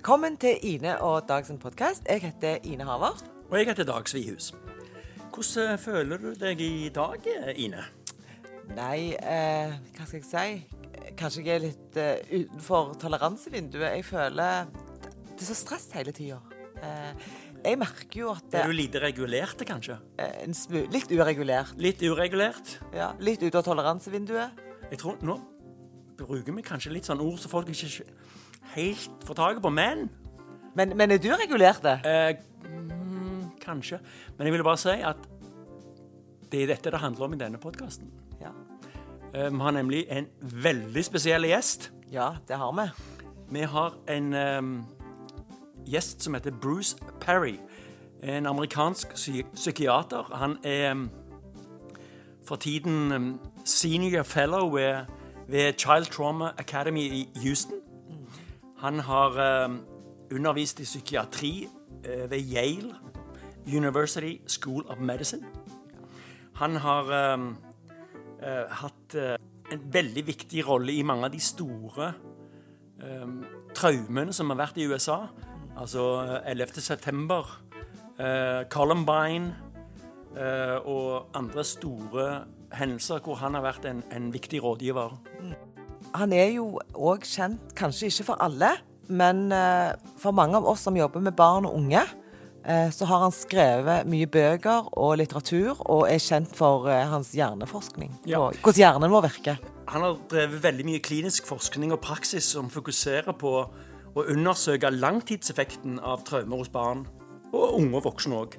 Velkommen til Ine og Dags podkast. Jeg heter Ine Haver. Og jeg heter Dag Svihus. Hvordan føler du deg i dag, Ine? Nei, eh, hva skal jeg si? Kanskje jeg er litt eh, utenfor toleransevinduet. Jeg føler det er så stress hele tida. Eh, jeg merker jo at Er du lite regulert, kanskje? eh, Litt uregulert. Litt uregulert? Ja, Litt ute av toleransevinduet. Jeg tror Nå bruker vi kanskje litt sånn ord som folk ikke helt få taket på, men Men, men er du regulert? det? eh, mm, Kanskje. Men jeg ville bare si at det er dette det handler om i denne podkasten. Ja. vi har nemlig en veldig spesiell gjest. ja, det har vi. Vi har en em, gjest som heter Bruce Perry. En amerikansk psy psykiater. Han er em, for tiden em, senior fellow ved, ved Child Trauma Academy i Houston. Han har em, undervist i psykiatri eh, ved Yale University School of Medicine. Han har eh, hatt eh, en veldig viktig rolle i mange av de store um, traumene som har vært i USA. Altså eh, 11. september, eh, Columbine eh, og andre store hendelser hvor han har vært en, en viktig rådgiver. Han er jo òg kjent, kanskje ikke for alle, men eh, for mange av oss som jobber med barn og unge, eh, så har han skrevet mye bøker og litteratur, og er kjent for eh, hans hjerneforskning. Ja. Og hvordan hjernen vår virker. Han har drevet veldig mye klinisk forskning og praksis som fokuserer på å undersøke langtidseffekten av traumer hos barn, og unge og voksne òg.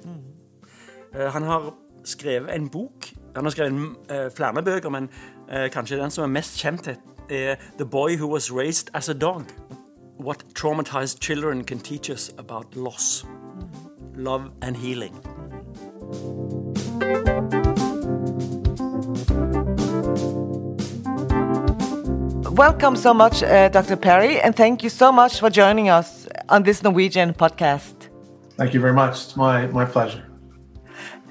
Han har skrevet en bok. Han har skrevet flere bøker, men kanskje den som er mest kjent, er 'The Boy Who Was Raised As a Dog'. What traumatized children can teach us about loss, love and healing. Welcome so much, uh, Dr. Perry, and thank you so much for joining us on this Norwegian podcast. Thank you very much. It's my, my pleasure.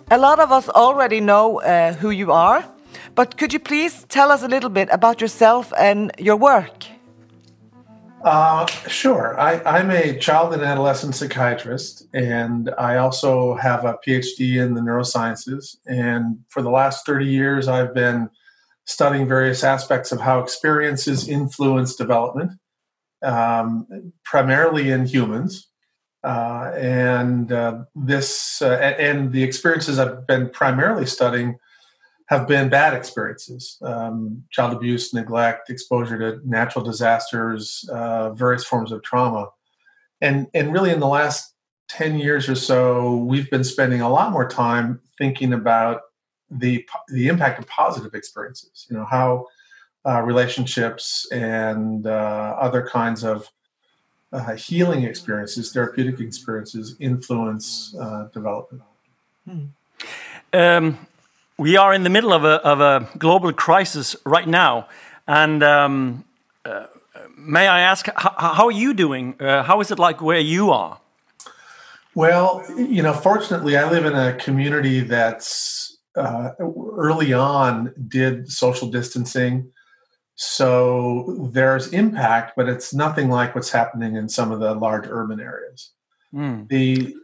A lot of us already know uh, who you are, but could you please tell us a little bit about yourself and your work? Uh, sure. I, I'm a child and adolescent psychiatrist, and I also have a PhD in the neurosciences. And for the last 30 years, I've been studying various aspects of how experiences influence development, um, primarily in humans. Uh, and uh, this uh, and the experiences I've been primarily studying have been bad experiences um, child abuse, neglect, exposure to natural disasters, uh, various forms of trauma. And, and really, in the last 10 years or so, we've been spending a lot more time thinking about the, the impact of positive experiences, you know, how uh, relationships and uh, other kinds of uh, healing experiences, therapeutic experiences influence uh, development. Um, we are in the middle of a, of a global crisis right now. And um, uh, may I ask, how, how are you doing? Uh, how is it like where you are? Well, you know, fortunately, I live in a community that's uh, early on did social distancing. So there's impact, but it's nothing like what's happening in some of the large urban areas. Mm. The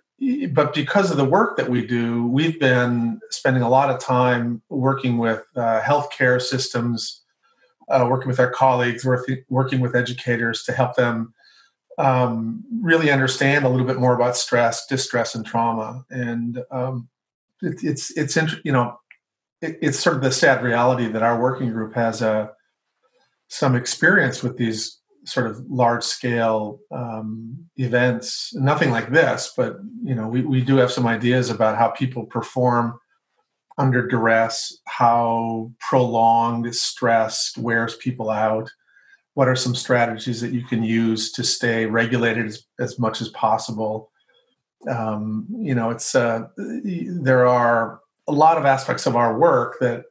but because of the work that we do, we've been spending a lot of time working with uh, healthcare systems, uh, working with our colleagues, working, with educators to help them um, really understand a little bit more about stress, distress, and trauma. And um, it, it's it's you know it, it's sort of the sad reality that our working group has a some experience with these sort of large scale um, events. Nothing like this, but you know we, we do have some ideas about how people perform under duress, how prolonged stress wears people out what are some strategies that you can use to stay regulated as, as much as possible um, you know it's uh, there are a lot of aspects of our work that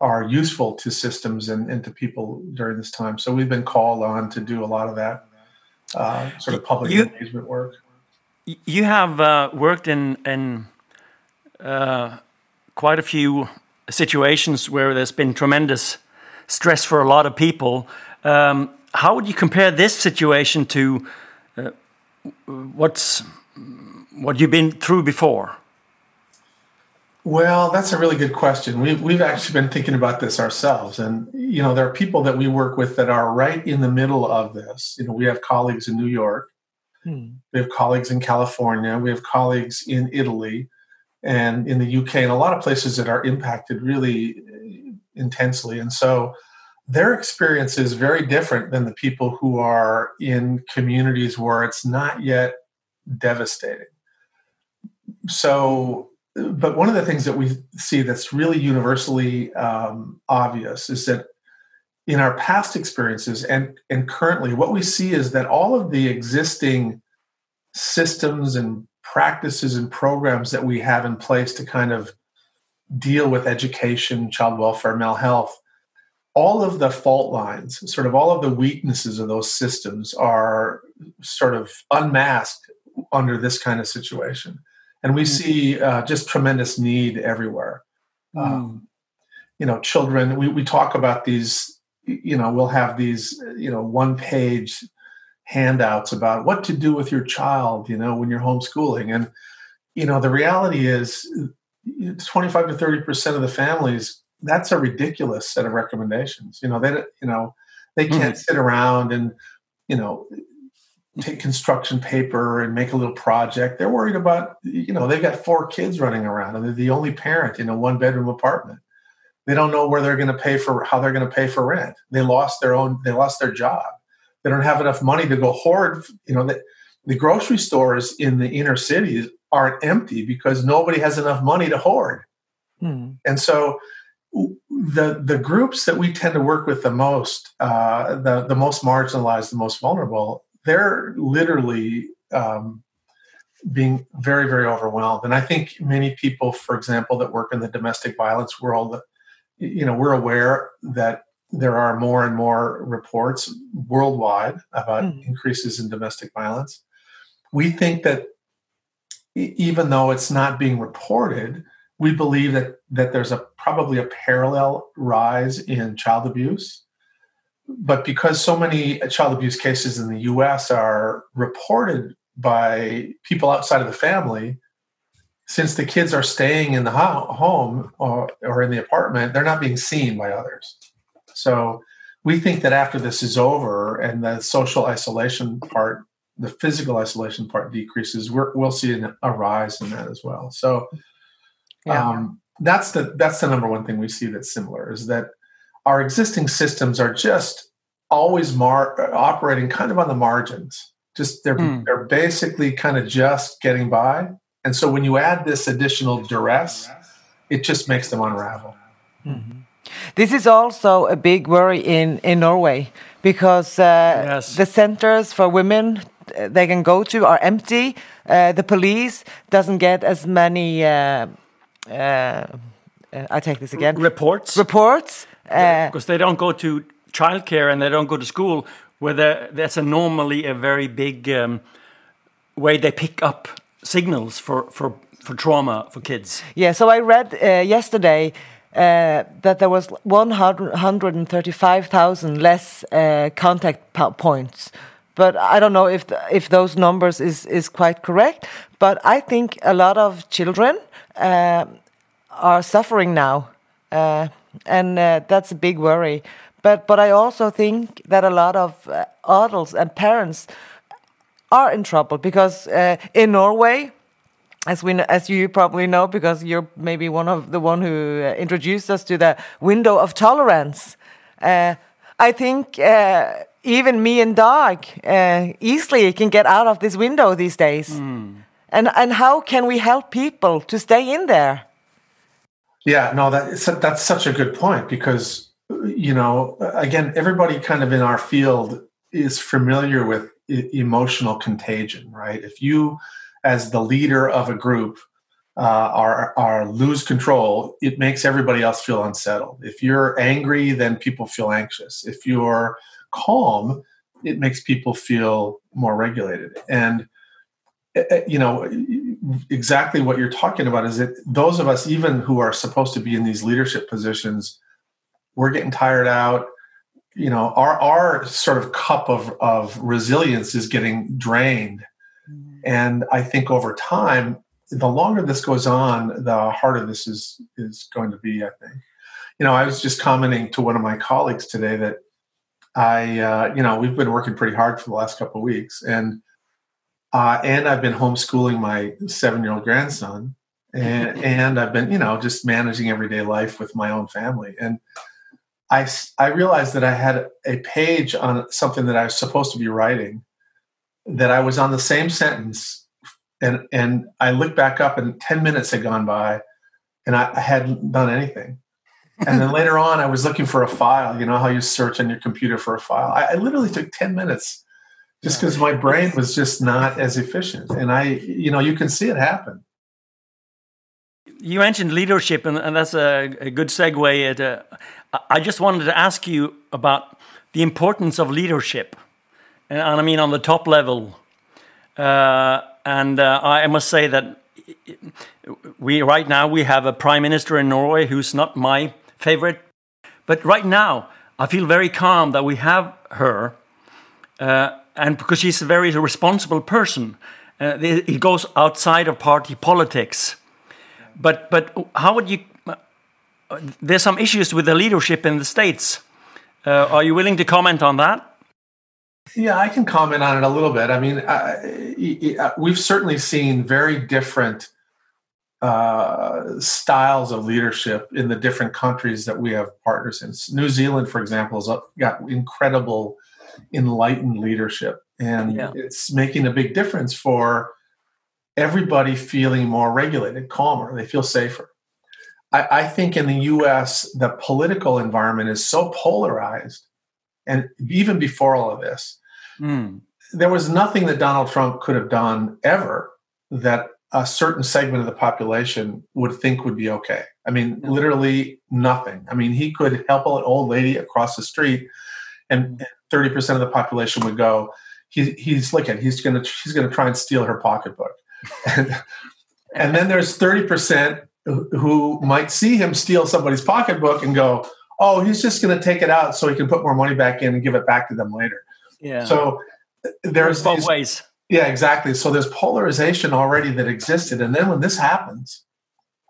are useful to systems and, and to people during this time so we've been called on to do a lot of that uh, sort of public You- engagement work You have uh, worked in, in uh, quite a few situations where there's been tremendous stress for a lot of people. Um, how would you compare this situation to uh, what's what you've been through before? Well, that's a really good question. We've, we've actually been thinking about this ourselves. And, you know, there are people that we work with that are right in the middle of this. You know, we have colleagues in New York, hmm. we have colleagues in California, we have colleagues in Italy and in the UK, and a lot of places that are impacted really intensely. And so their experience is very different than the people who are in communities where it's not yet devastating. So, but one of the things that we see that's really universally um, obvious is that in our past experiences and and currently what we see is that all of the existing systems and practices and programs that we have in place to kind of deal with education child welfare mental health all of the fault lines sort of all of the weaknesses of those systems are sort of unmasked under this kind of situation and we mm. see uh, just tremendous need everywhere. Mm. Um, you know, children. We we talk about these. You know, we'll have these. You know, one page handouts about what to do with your child. You know, when you're homeschooling, and you know, the reality is, twenty five to thirty percent of the families. That's a ridiculous set of recommendations. You know, they you know they can't mm. sit around and you know take construction paper and make a little project. They're worried about, you know, they've got four kids running around and they're the only parent in a one bedroom apartment. They don't know where they're going to pay for how they're going to pay for rent. They lost their own, they lost their job. They don't have enough money to go hoard. You know, the, the grocery stores in the inner cities aren't empty because nobody has enough money to hoard. Hmm. And so the the groups that we tend to work with the most, uh, the the most marginalized, the most vulnerable, they're literally um, being very, very overwhelmed. And I think many people, for example, that work in the domestic violence world, you know, we're aware that there are more and more reports worldwide about mm. increases in domestic violence. We think that even though it's not being reported, we believe that that there's a probably a parallel rise in child abuse but because so many child abuse cases in the US are reported by people outside of the family, since the kids are staying in the home or, or in the apartment, they're not being seen by others. So we think that after this is over and the social isolation part, the physical isolation part decreases, we will see an, a rise in that as well. So yeah. um, that's the that's the number one thing we see that's similar is that our existing systems are just always mar- operating kind of on the margins. Just they're mm. they're basically kind of just getting by. And so when you add this additional duress, it just makes them unravel. Mm-hmm. This is also a big worry in in Norway because uh, yes. the centers for women uh, they can go to are empty. Uh, the police doesn't get as many. Uh, uh I take this again. Reports. Reports because uh, they don't go to childcare and they don't go to school, where that's a normally a very big um, way they pick up signals for, for, for trauma for kids. Yeah, so I read uh, yesterday uh, that there was 135,000 less uh, contact points. But I don't know if the, if those numbers is, is quite correct. But I think a lot of children uh, are suffering now uh, and uh, that's a big worry. But but I also think that a lot of uh, adults and parents are in trouble because uh, in Norway, as we as you probably know, because you're maybe one of the one who uh, introduced us to the window of tolerance. Uh, I think even me and Dag easily can get out of this window these days. Mm. And and how can we help people to stay in there? Yeah, no, that that's such a good point because you know, again, everybody kind of in our field is familiar with emotional contagion, right? If you, as the leader of a group, uh, are are lose control, it makes everybody else feel unsettled. If you're angry, then people feel anxious. If you're calm, it makes people feel more regulated. And Eh, eh, you know, exactly what you're talking about is that those of us, even who are supposed to be in these leadership positions, we're getting tired out. You know, our our sort of cup of of resilience is getting drained, mm-hmm. And I think over time, the longer this goes on, the harder this is is going to be. I think. You know, I was just commenting to one of my colleagues today that I, uh, you know, we've been working pretty hard for the last couple of weeks, and uh, and I've been homeschooling my seven year old grandson, and and I've been, you know, just managing everyday life with my own family, and I I realized that I had a page on something that I was supposed to be writing, that I was on the same sentence, and and I looked back up, and ten minutes had gone by, and I, I hadn't done anything and then later on, I was looking for a file. You know how you search on your computer for a file. I, I literally took ten minutes just because my brain was just not as efficient, and I, you know, you can see it happen. You mentioned leadership, and, and that's a, a, good segue. At, uh, I just wanted to ask you about the importance of leadership, and, and I mean on the top level. Uh, and uh, I must say that we right now we have a prime minister in Norway who's not my favorite. But right now, I feel very calm that we have her, uh, and because she's a very responsible person. Uh, it goes outside of party politics. But but how would you? Uh, there's some issues with the leadership in the states. Uh, are you willing to comment on that? Yeah, I can comment on it a little bit. I mean, we've certainly seen very different uh, styles of leadership in the different countries that we have partners in. New Zealand, for example, has got incredible enlightened leadership, and yeah. it's making a big difference for everybody feeling more regulated, calmer. They feel safer. I, I think in the U.S., the political environment is so polarized, and even before all of this, mm. there was nothing that Donald Trump could have done ever that a certain segment of the population would think would be okay. I mean, yeah. literally nothing. I mean, he could help an old lady across the street, and thirty percent of the population would go, he, "He's looking. He's gonna. He's gonna try and steal her pocketbook." and, and then there's thirty percent who might see him steal somebody's pocketbook and go, "Oh, he's just going to take it out so he can put more money back in and give it back to them later." Yeah. So there's both ways. Yeah, exactly. So there's polarization already that existed, and then when this happens,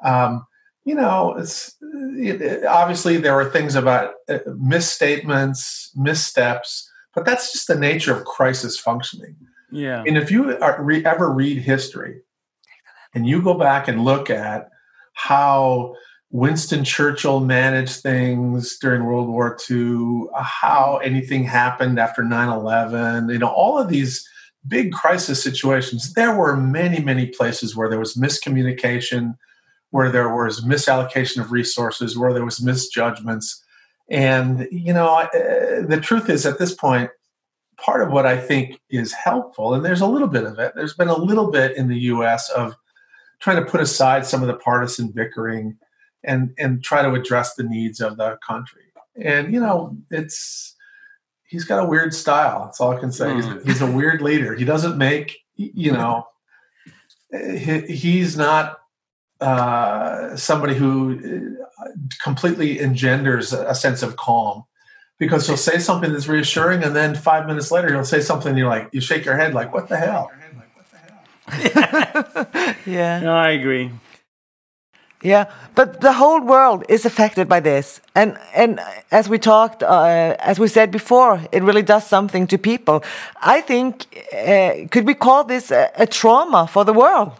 um, you know, it's it, it, obviously there are things about uh, misstatements, missteps, but that's just the nature of crisis functioning. Yeah. And if you are, re, ever read history, and you go back and look at how Winston Churchill managed things during World War II, how anything happened after 9 11, you know, all of these big crisis situations, there were many, many places where there was miscommunication, where there was misallocation of resources, where there was misjudgments. And, you know, uh, the truth is at this point, part of what I think is helpful, and there's a little bit of it, there's been a little bit in the US of trying to put aside some of the partisan bickering and, and try to address the needs of the country. And, you know, it's, he's got a weird style. That's all I can say. Mm. He's, hmm. he's, a weird leader. He doesn't make, you know, he, he's not uh, somebody who uh, completely engenders a sense of calm. Because he'll say something that's reassuring and then five minutes later he'll say something you're like you shake your head like what the hell? Yeah. No i agree. Yeah, but the whole world is affected by this, and and as we talked, uh, as we said before, it really does something to people. I think uh, could we call this a, a, trauma for the world?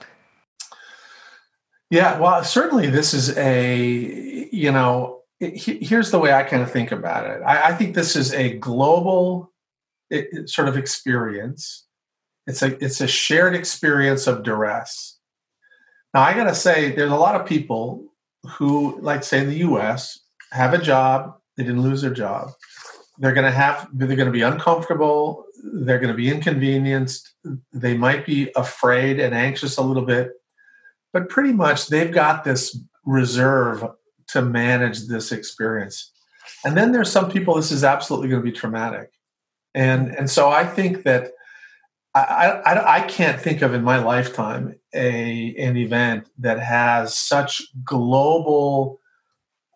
Yeah, well, certainly this is a you know here's the way I kind of think about it. I, I think this is a global it, sort of experience. It's a it's a shared experience of duress now, I got to say, there's a lot of people who, like, say in the US, have a job, they didn't lose their job. They're going to have, they're going to be uncomfortable, they're going to be inconvenienced, they might be afraid and anxious a little bit, but pretty much they've got this reserve to manage this experience. And then there's some people this is absolutely going to be traumatic. And, and so I think that I, I, I, can't think of in my lifetime a an event that has such global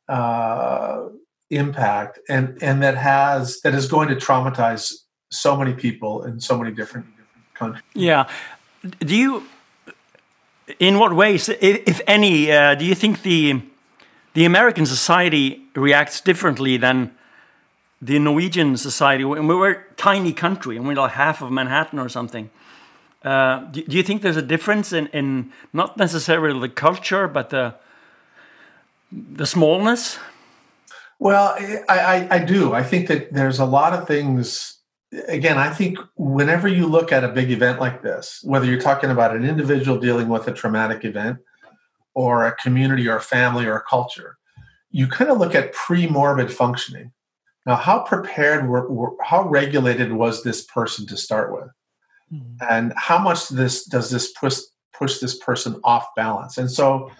uh, impact and and that has that is going to traumatize so many people in so many different, different countries. Yeah, do you, in what ways, if any, uh, do you think the the American society reacts differently than the Norwegian society? We're a tiny country, and we're like half of Manhattan or something. Uh, do, do, you think there's a difference in, in not necessarily the culture, but the the smallness? Well, I, I, I do. I think that there's a lot of things. Again, I think whenever you look at a big event like this, whether you're talking about an individual dealing with a traumatic event, or a community, or a family, or a culture, you kind of look at pre-morbid functioning. Now, how prepared were, were how regulated was this person to start with? mm-hmm. and how much this does this push push this person off balance and so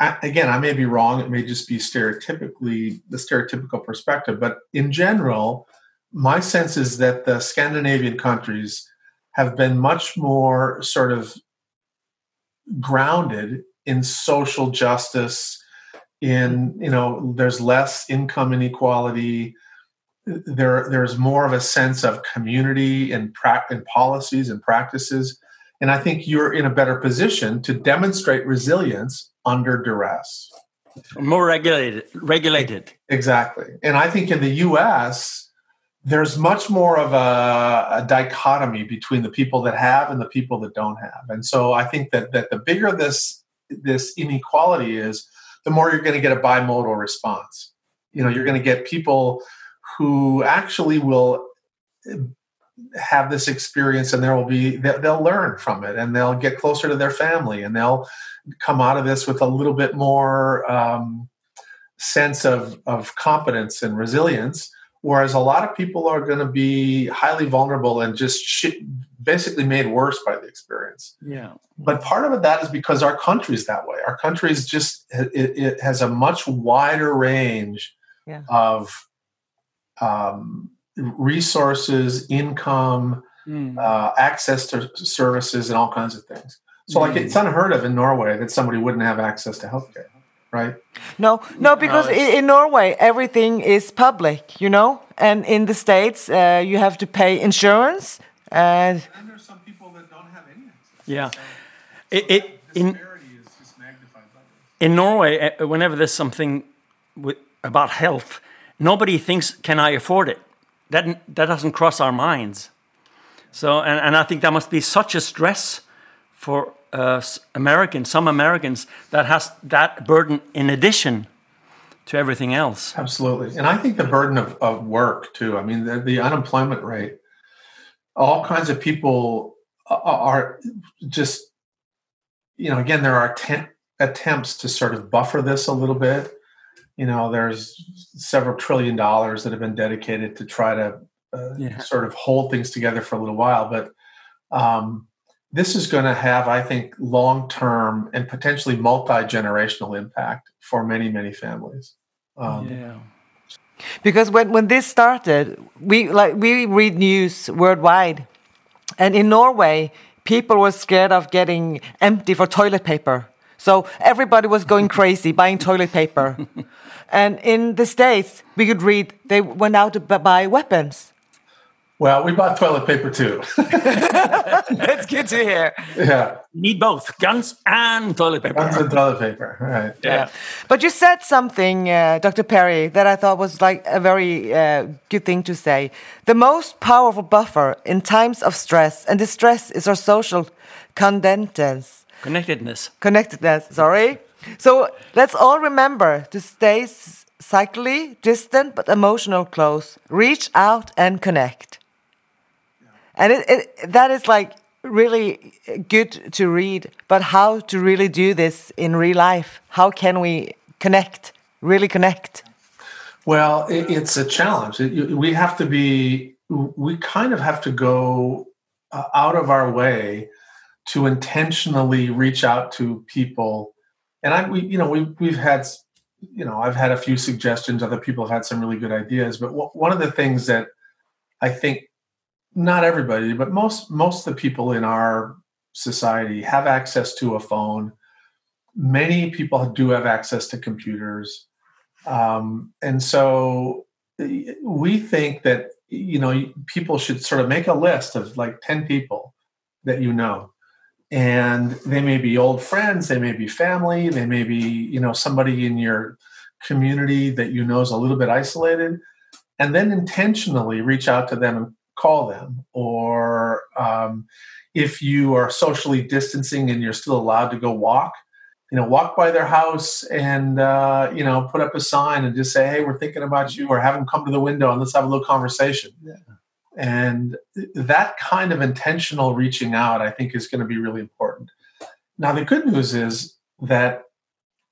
I, again i may be wrong it may just be stereotypically the stereotypical perspective but in general my sense is that the scandinavian countries have been much more sort of grounded in social justice in you know there's less income inequality. There there's more of a sense of community and, pra- and policies and practices. And i think you're in a better position to demonstrate resilience under duress. More regulated regulated. Exactly. And i think in the us there's much more of a, a, dichotomy between the people that have and the people that don't have. And so i think that that the bigger this this inequality is the more you're going to get a bimodal response. You know you're going to get people who actually will have this experience and there will be they'll learn from it and they'll get closer to their family and they'll come out of this with a little bit more um, sense of, of competence and resilience whereas a lot of people are going to be highly vulnerable and just basically made worse by the experience yeah but part of it that is because our country is that way our country is just it, it has a much wider range yeah. of um, resources, income, mm. uh, access to services, and all kinds of things. So, mm. like, it's unheard of in Norway that somebody wouldn't have access to healthcare, right? No, no, because uh, in Norway everything is public, you know, and in the states uh, you have to pay insurance. And, and there's some people that don't have any access. Yeah, so, it, it in in Norway, uh, whenever there's something with, about health nobody thinks, can I afford it? That, that doesn't cross our minds. So, and, and I think that must be such a stress for uh, Americans, some Americans, that has that burden in addition to everything else. Absolutely. And I think the burden of, of work, too. I mean, the, the unemployment rate, all kinds of people are just, you know, again, there are attempts to sort of buffer this a little bit you know, there's several trillion dollars that have been dedicated to try to uh, yeah. sort of hold things together for a little while. But um, this is going to have, I think, long term and potentially multi generational impact for many, many families. Um, yeah. Because when, when this started, we like we read news worldwide, and in Norway, people were scared of getting empty for toilet paper. So everybody was going crazy buying toilet paper. And in the States, we could read they went out to buy weapons. Well, we bought toilet paper too. That's good to hear. Yeah. Need both guns and toilet paper. Guns and toilet paper, right. Yeah. But you said something, uh, Dr. Perry, that I thought was like a very uh, good thing to say. The most powerful buffer in times of stress and distress is our social connectedness. Connectedness. Connectedness, sorry. So let's all remember to stay psychically distant but emotional close. Reach out and connect. And it, it, that is like really good to read, but how to really do this in real life? How can we connect, really connect? Well, it, it's a challenge. we have to be, we kind of have to go uh, out of our way to intentionally reach out to people and I, we, you know, we we've had, you know, I've had a few suggestions. Other people have had some really good ideas. But one of the things that I think not everybody, but most most of the people in our society have access to a phone. Many people do have access to computers, um, and so we think that you know people should sort of make a list of like ten people that you know. And they may be old friends, they may be family, they may be you know somebody in your community that you know is a little bit isolated, and then intentionally reach out to them call them, or um, if you are socially distancing and you're still allowed to go walk, you know, walk by their house and uh, you know put up a sign and just say, "Hey, we're thinking about you," or have them come to the window and let's have a little conversation. Yeah. And that kind of intentional reaching out, I think, is going to be really important. Now, the good news is that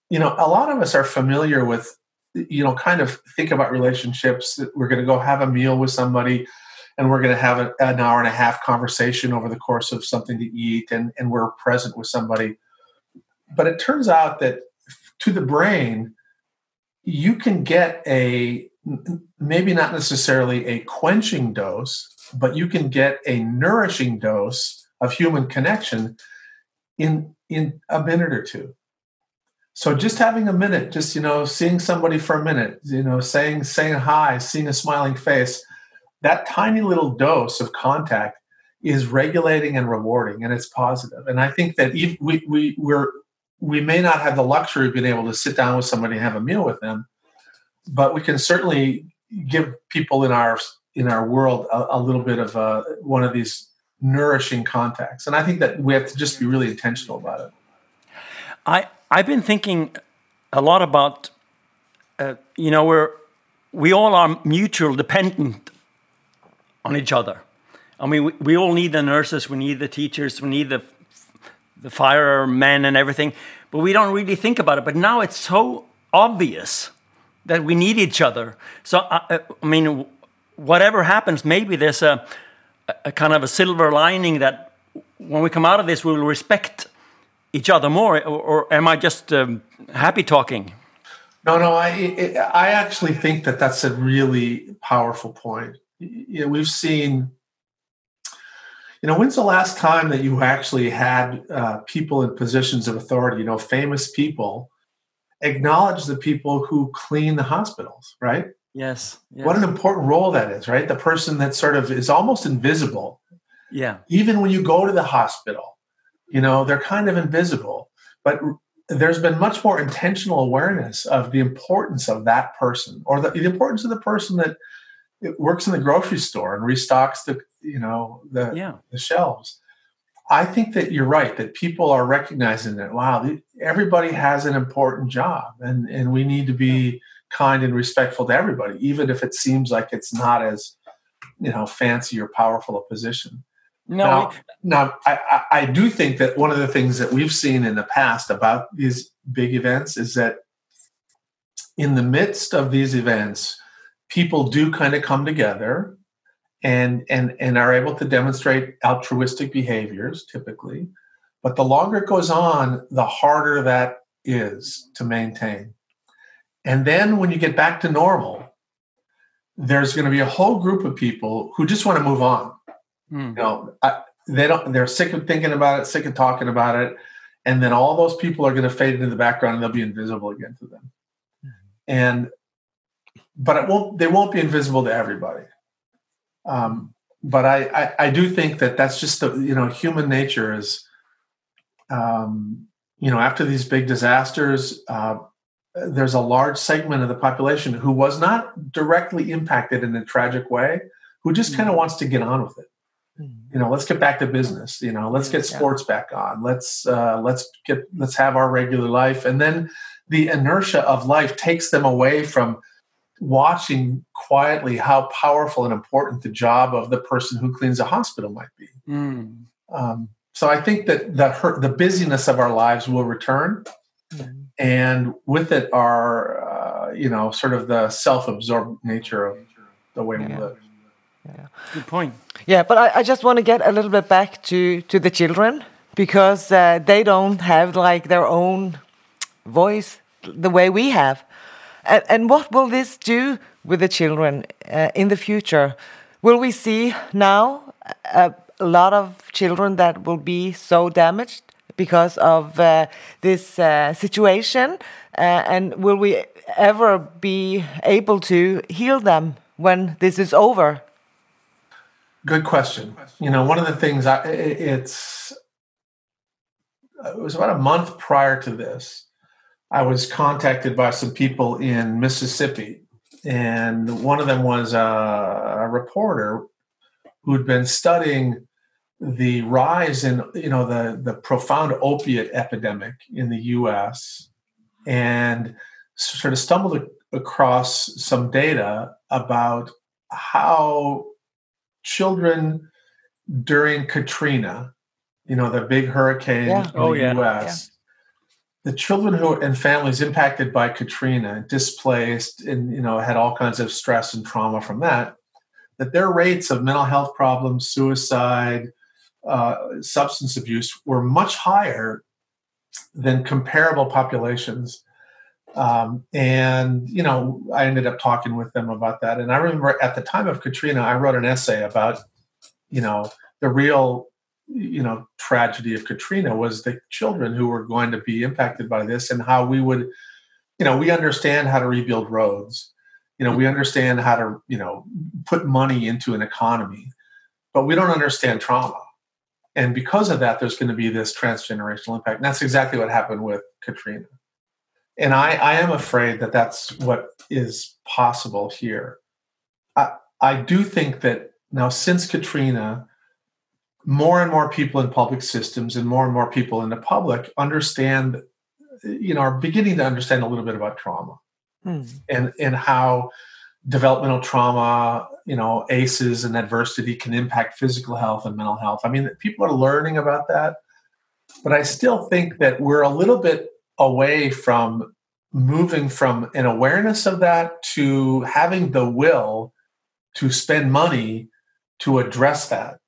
you know a lot of us are familiar with you know kind of think about relationships that we're going to go have a meal with somebody and we're going to have a, an hour and a half conversation over the course of something to eat and, and we're present with somebody but it turns out that to the brain, you can get a maybe not necessarily a quenching dose, but you can get a nourishing dose of human connection in in a minute or two. So just having a minute, just you know, seeing somebody for a minute, you know, saying saying hi, seeing a smiling face, that tiny little dose of contact is regulating and rewarding, and it's positive. And I think that we we we're we may not have the luxury of being able to sit down with somebody and have a meal with them, but we can certainly give people in our in our world a, a little bit of a, one of these nourishing contacts. And I think that we have to just be really intentional about it. I I've been thinking a lot about uh, you know we're we all are mutual dependent on each other. I mean, we, all need the nurses, we need the teachers, we need the the firemen and everything, but we don't really think about it. But now it's so obvious that we need each other. So, I, I mean, whatever happens, maybe there's a, a kind of a silver lining that when we come out of this, we will respect each other more. Or, or am I just um, happy talking? No, no. I I actually think that that's a really powerful point. You know, we've seen you know, when's the last time that you actually had uh, people in positions of authority, you know, famous people, acknowledge the people who clean the hospitals, right? Yes, yes. What an important role that is, right? The person that sort of is almost invisible. Yeah. Even when you go to the hospital, you know, they're kind of invisible. But there's been much more intentional awareness of the importance of that person or the, the importance of the person that works in the grocery store and restocks the you know the yeah. the shelves. I think that you're right that people are recognizing that wow, everybody has an important job, and and we need to be kind and respectful to everybody, even if it seems like it's not as you know fancy or powerful a position. No, now, now I, I do think that one of the things that we've seen in the past about these big events is that in the midst of these events, people do kind of come together and and and are able to demonstrate altruistic behaviors typically but the longer it goes on the harder that is to maintain and then when you get back to normal there's going to be a whole group of people who just want to move on mm. you know I, they don't they're sick of thinking about it sick of talking about it and then all those people are going to fade into the background and they'll be invisible again to them mm. and but it won't they won't be invisible to everybody um, but I, I, I do think that that's just the you know human nature is um, you know after these big disasters uh, there's a large segment of the population who was not directly impacted in a tragic way who just kind of mm-hmm. wants to get on with it mm-hmm. you know let's get back to business you know let's get sports back on let's uh, let's get let's have our regular life and then the inertia of life takes them away from watching quietly how powerful and important the job of the person who cleans a hospital might be. Mm. Um, so I think that the the busyness of our lives will return, mm. and with it, our uh, you know sort of the self-absorbed nature of the way yeah. we live. Yeah. Good point. Yeah, but I, I, just want to get a little bit back to to the children because uh, they don't have like their own voice the way we have. And, and what will this do with the children uh, in the future? Will we see now a, a, lot of children that will be so damaged because of uh, this uh, situation? Uh, and will we ever be able to heal them when this is over? Good question. You know, one of the things I, it's it was about a month prior to this. I was contacted by some people in Mississippi, and one of them was a, a reporter who'd been studying the rise in you know the the profound opiate epidemic in the U.S. and sort of stumbled across some data about how children during Katrina, you know, the big hurricane yeah. in oh, the yeah. U.S. Yeah. The children who and families impacted by Katrina, displaced, and you know, had all kinds of stress and trauma from that. That their rates of mental health problems, suicide, uh, substance abuse were much higher than comparable populations. Um, and you know, I ended up talking with them about that. And I remember at the time of Katrina, I wrote an essay about, you know, the real, you know, tragedy of Katrina was the children who were going to be impacted by this, and how we would, you know, we understand how to rebuild roads. You know, we understand how to, you know, put money into an economy, but we don't understand trauma and because of that, there's going to be this transgenerational impact. And that's exactly what happened with Katrina. And I, I am afraid that that's what is possible here. I, I do think that now, since Katrina, more and more people in public systems and more and more people in the public understand, you know, are beginning to understand a little bit about trauma hmm. and, and how developmental trauma, you know, ACEs and adversity can impact physical health and mental health. I mean, people are learning about that, but I still think that we're a little bit away from moving from an awareness of that to having the will to spend money to address that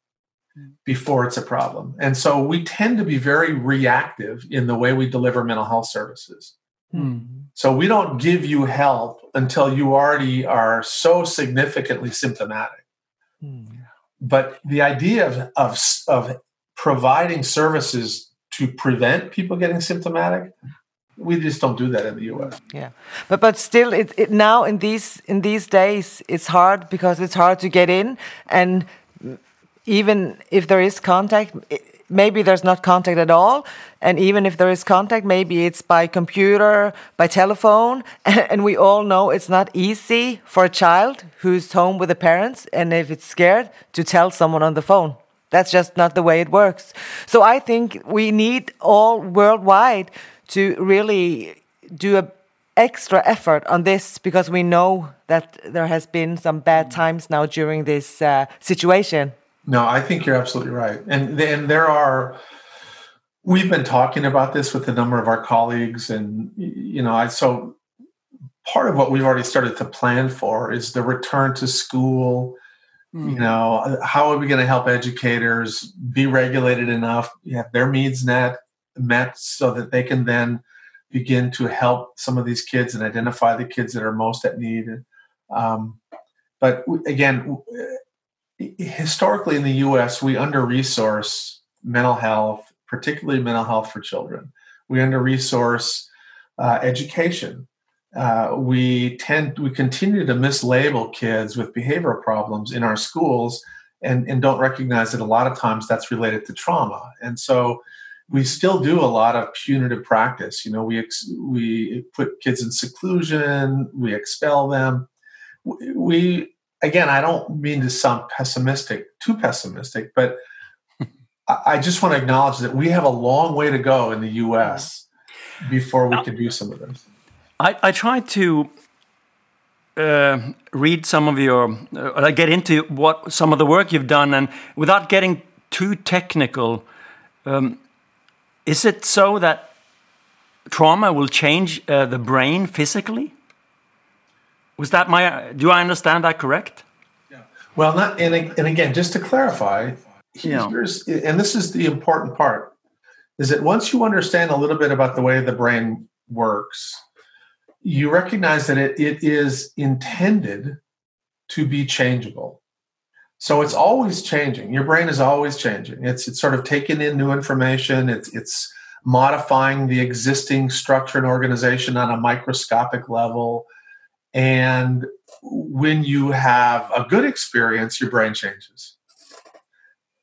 before it's a problem. And so we tend to be very reactive in the way we deliver mental health services. Hmm. So we don't give you help until you already are so significantly symptomatic. Hmm. But the idea of, of, of providing services to prevent people getting symptomatic, we just don't do that in the U.S. Yeah, but but still, it, it now in these in these days, it's hard because it's hard to get in, and even if there is contact, maybe there's not contact at all. And even if there is contact maybe it's by computer by telephone. And we all know it's not easy for a child who's home with the parents and if it's scared to tell someone on the phone. That's just not the way it works. So i think we need all worldwide to really do a extra effort on this because we know that there has been some bad times now during this uh, situation no, I think you're absolutely right. And then there are we've been talking about this with a number of our colleagues and you know, I so part of what we've already started to plan for is the return to school. Mm. You know, how are we going to help educators be regulated enough, have their needs net met so that they can then begin to help some of these kids and identify the kids that are most at need. Um, but again, historically in the US, we under resource mental health, particularly mental health for children. We under resource uh, education. Uh, we tend we continue to mislabel kids with behavioral problems in our schools and, and don't recognize that a lot of times that's related to trauma. And so we still do a lot of punitive practice. You know, we ex- we put kids in seclusion, we expel them. We again, I don't mean to sound pessimistic, too pessimistic, but I just want to acknowledge that we have a long way to go in the U.S. before we can do some of this. I, I tried to uh, read some of your, uh, get into what some of the work you've done, and without getting too technical, um, is it so that trauma will change uh, the brain physically? Was that my? Do I understand that correct? Yeah. Well, not and and again, just to clarify, yeah. here's and this is the important part is that once you understand a little bit about the way the brain works, you recognize that it, it is intended to be changeable. So it's always changing. Your brain is always changing. It's it's sort of taking in new information. It's it's modifying the existing structure and organization on a microscopic level. And when you have a good experience, your brain changes.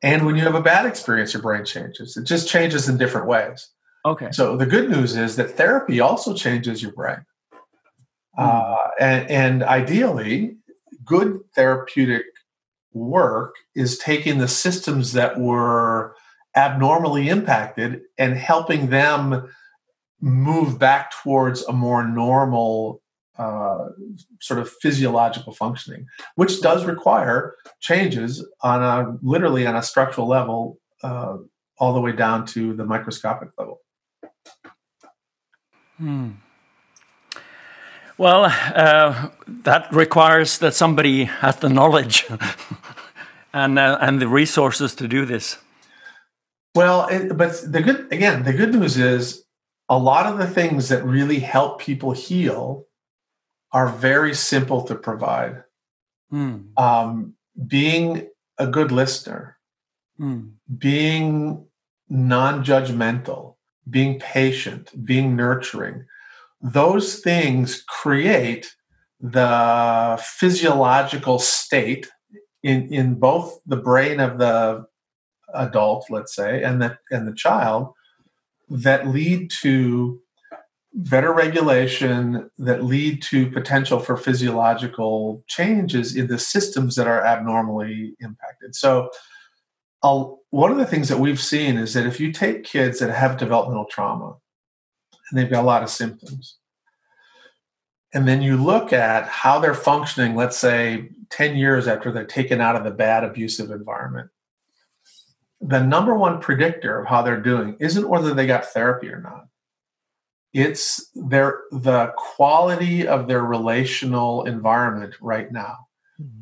And when you have a bad experience, your brain changes. It just changes in different ways. Okay. So the good news is that therapy also changes your brain. Uh, and, and ideally, good therapeutic work is taking the systems that were abnormally impacted and helping them move back towards a more normal uh, sort of physiological functioning, which does require changes on a literally on a structural level, uh, all the way down to the microscopic level. Hmm. Well, uh, that requires that somebody has the knowledge and uh, and the resources to do this. Well, it, but the good again, the good news is a lot of the things that really help people heal are very simple to provide. Hmm. Um, being a good listener, Hmm. being non-judgmental, being patient, being nurturing, those things create the physiological state in, in both the brain of the adult, let's say, and the and the child that lead to better regulation that lead to potential for physiological changes in the systems that are abnormally impacted. So, I'll, one of the things that we've seen is that if you take kids that have developmental trauma and they've got a lot of symptoms, and then you look at how they're functioning, let's say 10 years after they're taken out of the bad abusive environment, the number one predictor of how they're doing isn't whether they got therapy or not it's their the quality of their relational environment right now.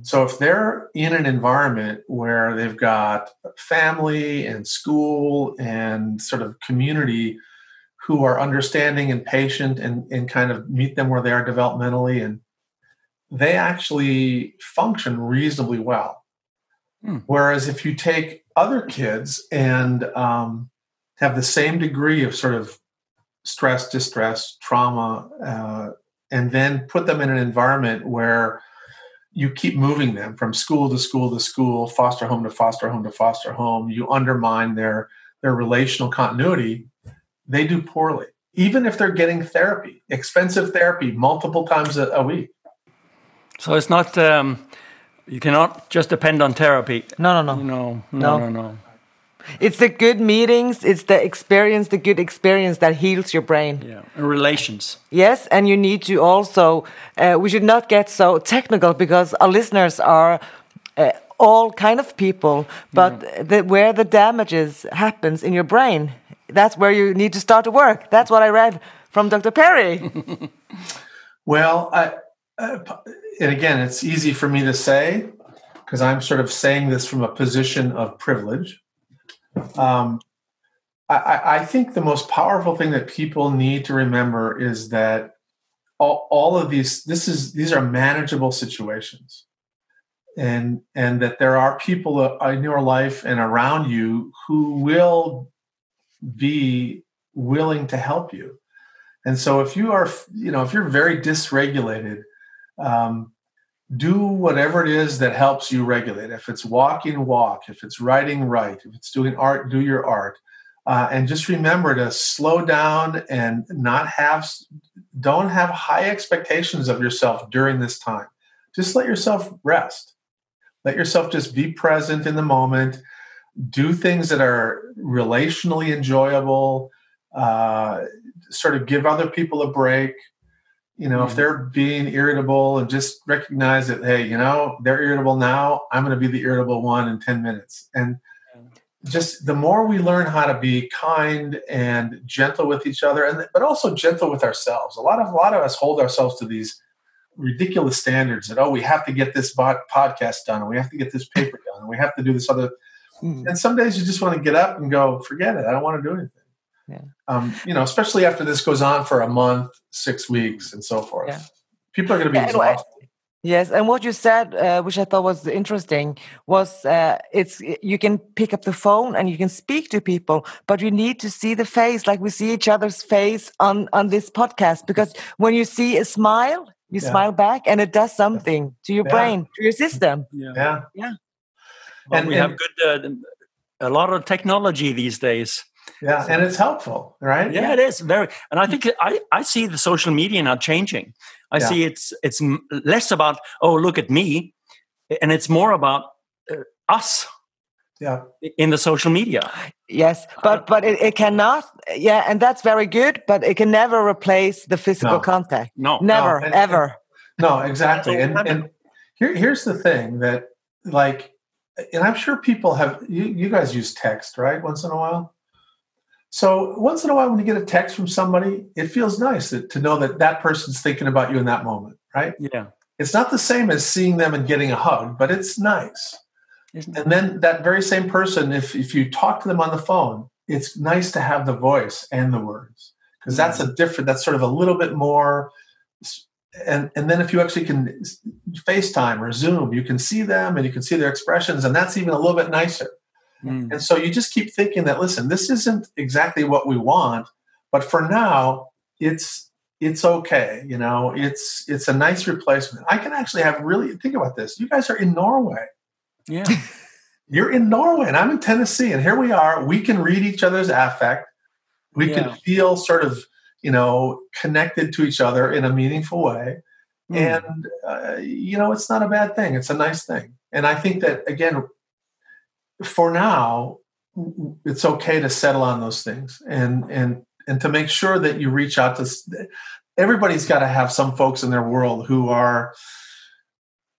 So if they're in an environment where they've got family and school and sort of community who are understanding and patient and, and kind of meet them where they are developmentally and they actually function reasonably well. Hmm. whereas if you take other kids and um, have the same degree of sort of stress, distress, trauma, uh, and then put them in an environment where you keep moving them from school to school to school, foster home to foster home to foster home, you undermine their their relational continuity, they do poorly. Even if they're getting therapy, expensive therapy multiple times a, a week. So it's not. Um, you cannot just depend on therapy. No, no, no. No, no, No. no, no. It's the good meetings, it's the experience, the good experience that heals your brain. Yeah, and relations. Yes, and you need to also, uh, we should not get so technical because our listeners are uh, all kind of people, but the, where the damages happens in your brain, that's where you need to start to work. That's what I read from Dr. Perry. Well, I, uh, and again, it's easy for me to say because I'm sort of saying this from a position of privilege. Um, I- I, think the most powerful thing that people need to remember is that all, all of these this is these are manageable situations, and and that there are people in your life and around you who will be willing to help you. And so if you are, you know, if you're very dysregulated, um, do whatever it is that helps you regulate. If it's walking, walk. If it's writing, write. If it's doing art, do your art. Uh, and just remember to slow down and not have, don't have high expectations of yourself during this time. Just let yourself rest. Let yourself just be present in the moment. Do things that are relationally enjoyable. Uh, sort of give other people a break you know if Mhm. they're being irritable and just recognize that hey you know they're irritable now i'm going to be the irritable one in 10 minutes and just the more we learn how to be kind and gentle with each other and but also gentle with ourselves a lot of a lot of us hold ourselves to these ridiculous standards that oh we have to get this podcast done and we have to get this paper done and we have to do this other Mm. and some days you just want to get up and go forget it i don't want to do anything Yeah. um, you know especially after this goes on for a month six weeks and so forth Yeah. people are going to be Yeah, and I- exhausted Yes, and what you said, uh, which I thought was interesting, was uh, it's you can pick up the phone and you can speak to people, but you need to see the face, like we see each other's face on on this podcast, because when you see a smile, you Yeah. smile back, and it does something to your Yeah. brain, to your system. Yeah. yeah Yeah. Well, And- we and- have good, uh, a lot of technology these days. Yeah, and it's helpful, right? Yeah, it is very, and I think I, I see the social media now changing. I Yeah. see it's it's less about oh look at me, and it's more about uh, us Yeah. in the social media. Yes, but but it, it cannot. Yeah, and that's very good. But it can never replace the physical No. contact. No, Never, and- ever. No, exactly. And and here, here's the thing that like and I'm sure people have you, you guys use text, right? Once in a while. So once in a while when you get a text from somebody, it feels nice that, to know that that person's thinking about you in that moment, right? yeah, It's not the same as seeing them and getting a hug, but it's nice. Isn't? And then that very same person, if if you talk to them on the phone, it's nice to have the voice and the words because mm-hmm. that's a different. That's sort of a little bit more. And and then if you actually can FaceTime or Zoom, you can see them and you can see their expressions, and that's even a little bit nicer. Mm. And so you just keep thinking that listen, this isn't exactly what we want, but for now, it's it's okay. You know, it's it's a nice replacement. I can actually have really think about this. You guys are in Norway yeah, you're in Norway and I'm in Tennessee, and here we are. We can read each other's affect. We Yeah. can feel sort of, you know, connected to each other in a meaningful way. Mm. And, uh, you know, it's not a bad thing. It's a nice thing. And I think that, again, for now, w- w- it's okay to settle on those things and, and, and to make sure that you reach out to everybody's got to have some folks in their world who are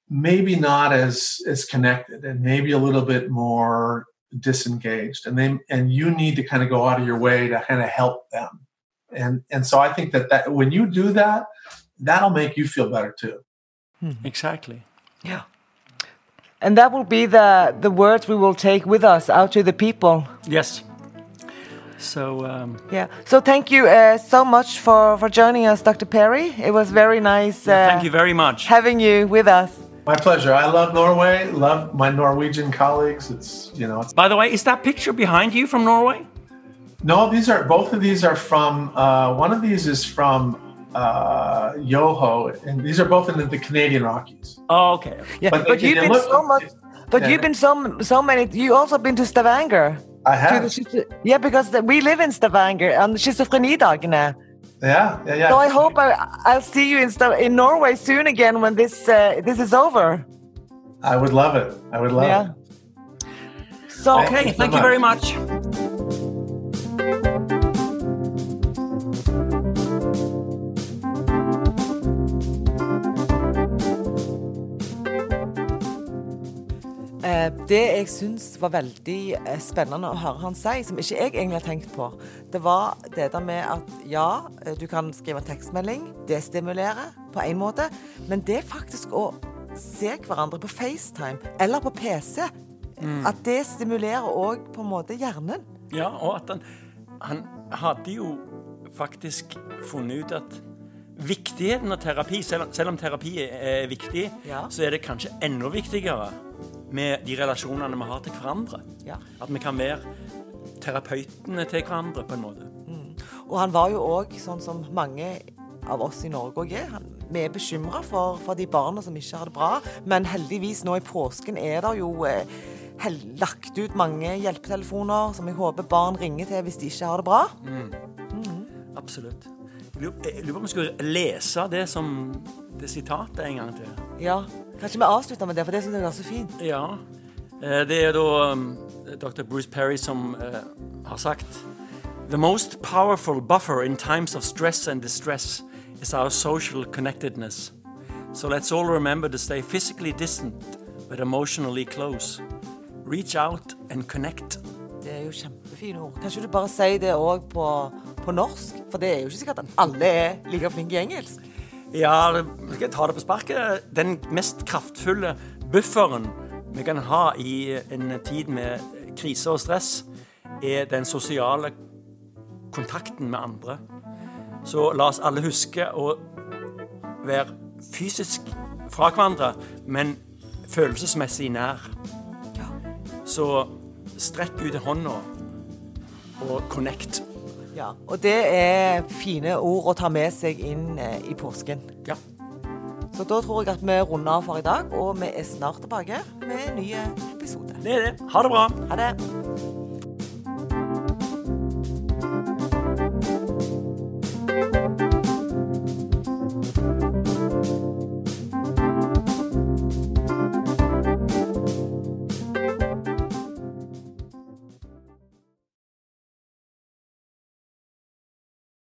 maybe not as as connected and maybe a little bit more disengaged and they and you need to kind of go out of your way to kind of help them and and so i think that that when you do that that'll make you feel better too hmm. exactly. Yeah. And that will be the the words we will take with us out to the people. Yes. So um, Yeah. So thank you uh, so much for for joining us, Dr. Perry. It was very nice. Uh, thank you very much. having you with us. my pleasure i love norway love my norwegian colleagues it's you know it's, By the way, is that picture behind you from Norway? no these are both of these are from uh, one of these is from uh, yoho and these are both in the, the canadian rockies Oh, okay. Yeah. But But, you've been look- so much. But Yeah. you've been so so many. You also been to Stavanger. i To have the yeah, because the, we live in Stavanger on the Schizofrenidagene. yeah yeah yeah So I hope I, I'll see you in in Norway soon again when this uh, this is over. i would love it i would love Yeah. it So Thank Okay, you so thank you very much. Det jeg syns var veldig eh, spennende å høre han si, som ikke jeg egentlig har tenkt på, det var det der med at ja, eh, du kan skrive tekstmelding, det stimulerer på en måte, men det er faktisk å se hverandre på FaceTime eller på PC, at det stimulerer òg på en måte hjernen. Ja, og at han, han hadde jo faktisk funnet ut at viktigheten av terapi, selv om terapi er viktig, Ja. så er det kanskje enda viktigere med de relasjonene vi har til hverandre. Ja. At vi kan være terapeutene til hverandre på en måte. Og han var jo òg sånn som mange av oss i Norge òg er. Han- Vi er bekymra for, for de barna som ikke har det bra, men heldigvis nå i påsken er det jo eh, lagt ut mange hjelpetelefoner som jeg håper barn ringer til hvis de ikke har det bra. Absolutt. Jeg lurer jeg lurer på om vi skulle lese det som det sitatet en gang til. Ja, Kanskje vi avslutter med det, for det syns jeg var så fint. Ja. Eh, Det er da um, dr. Bruce Perry som eh, har sagt The most powerful buffer in times of stress and distress is our social connectedness. So let's all remember to stay physically distant but emotionally close. Reach out and connect. Det er jo kjempefine ord. Kanskje du bare sier det òg på, på norsk? For det er jo ikke sikkert at alle er like flinke i engelsk. Ja, skal jeg ta det på sparket? Den mest kraftfulle bufferen vi kan ha i en tid med krise og stress, er den sosiale kontakten med andre. Så la oss alle huske å være fysisk fra hverandre, men følelsesmessig nær. Så strekk ut hånda og connect. Ja, Og det er fine ord å ta med seg inn eh, i påsken. Ja. Så da tror jeg at vi runder av for i dag, og vi er snart tilbake med en ny episode. Det er det. Ha det bra. Ha det.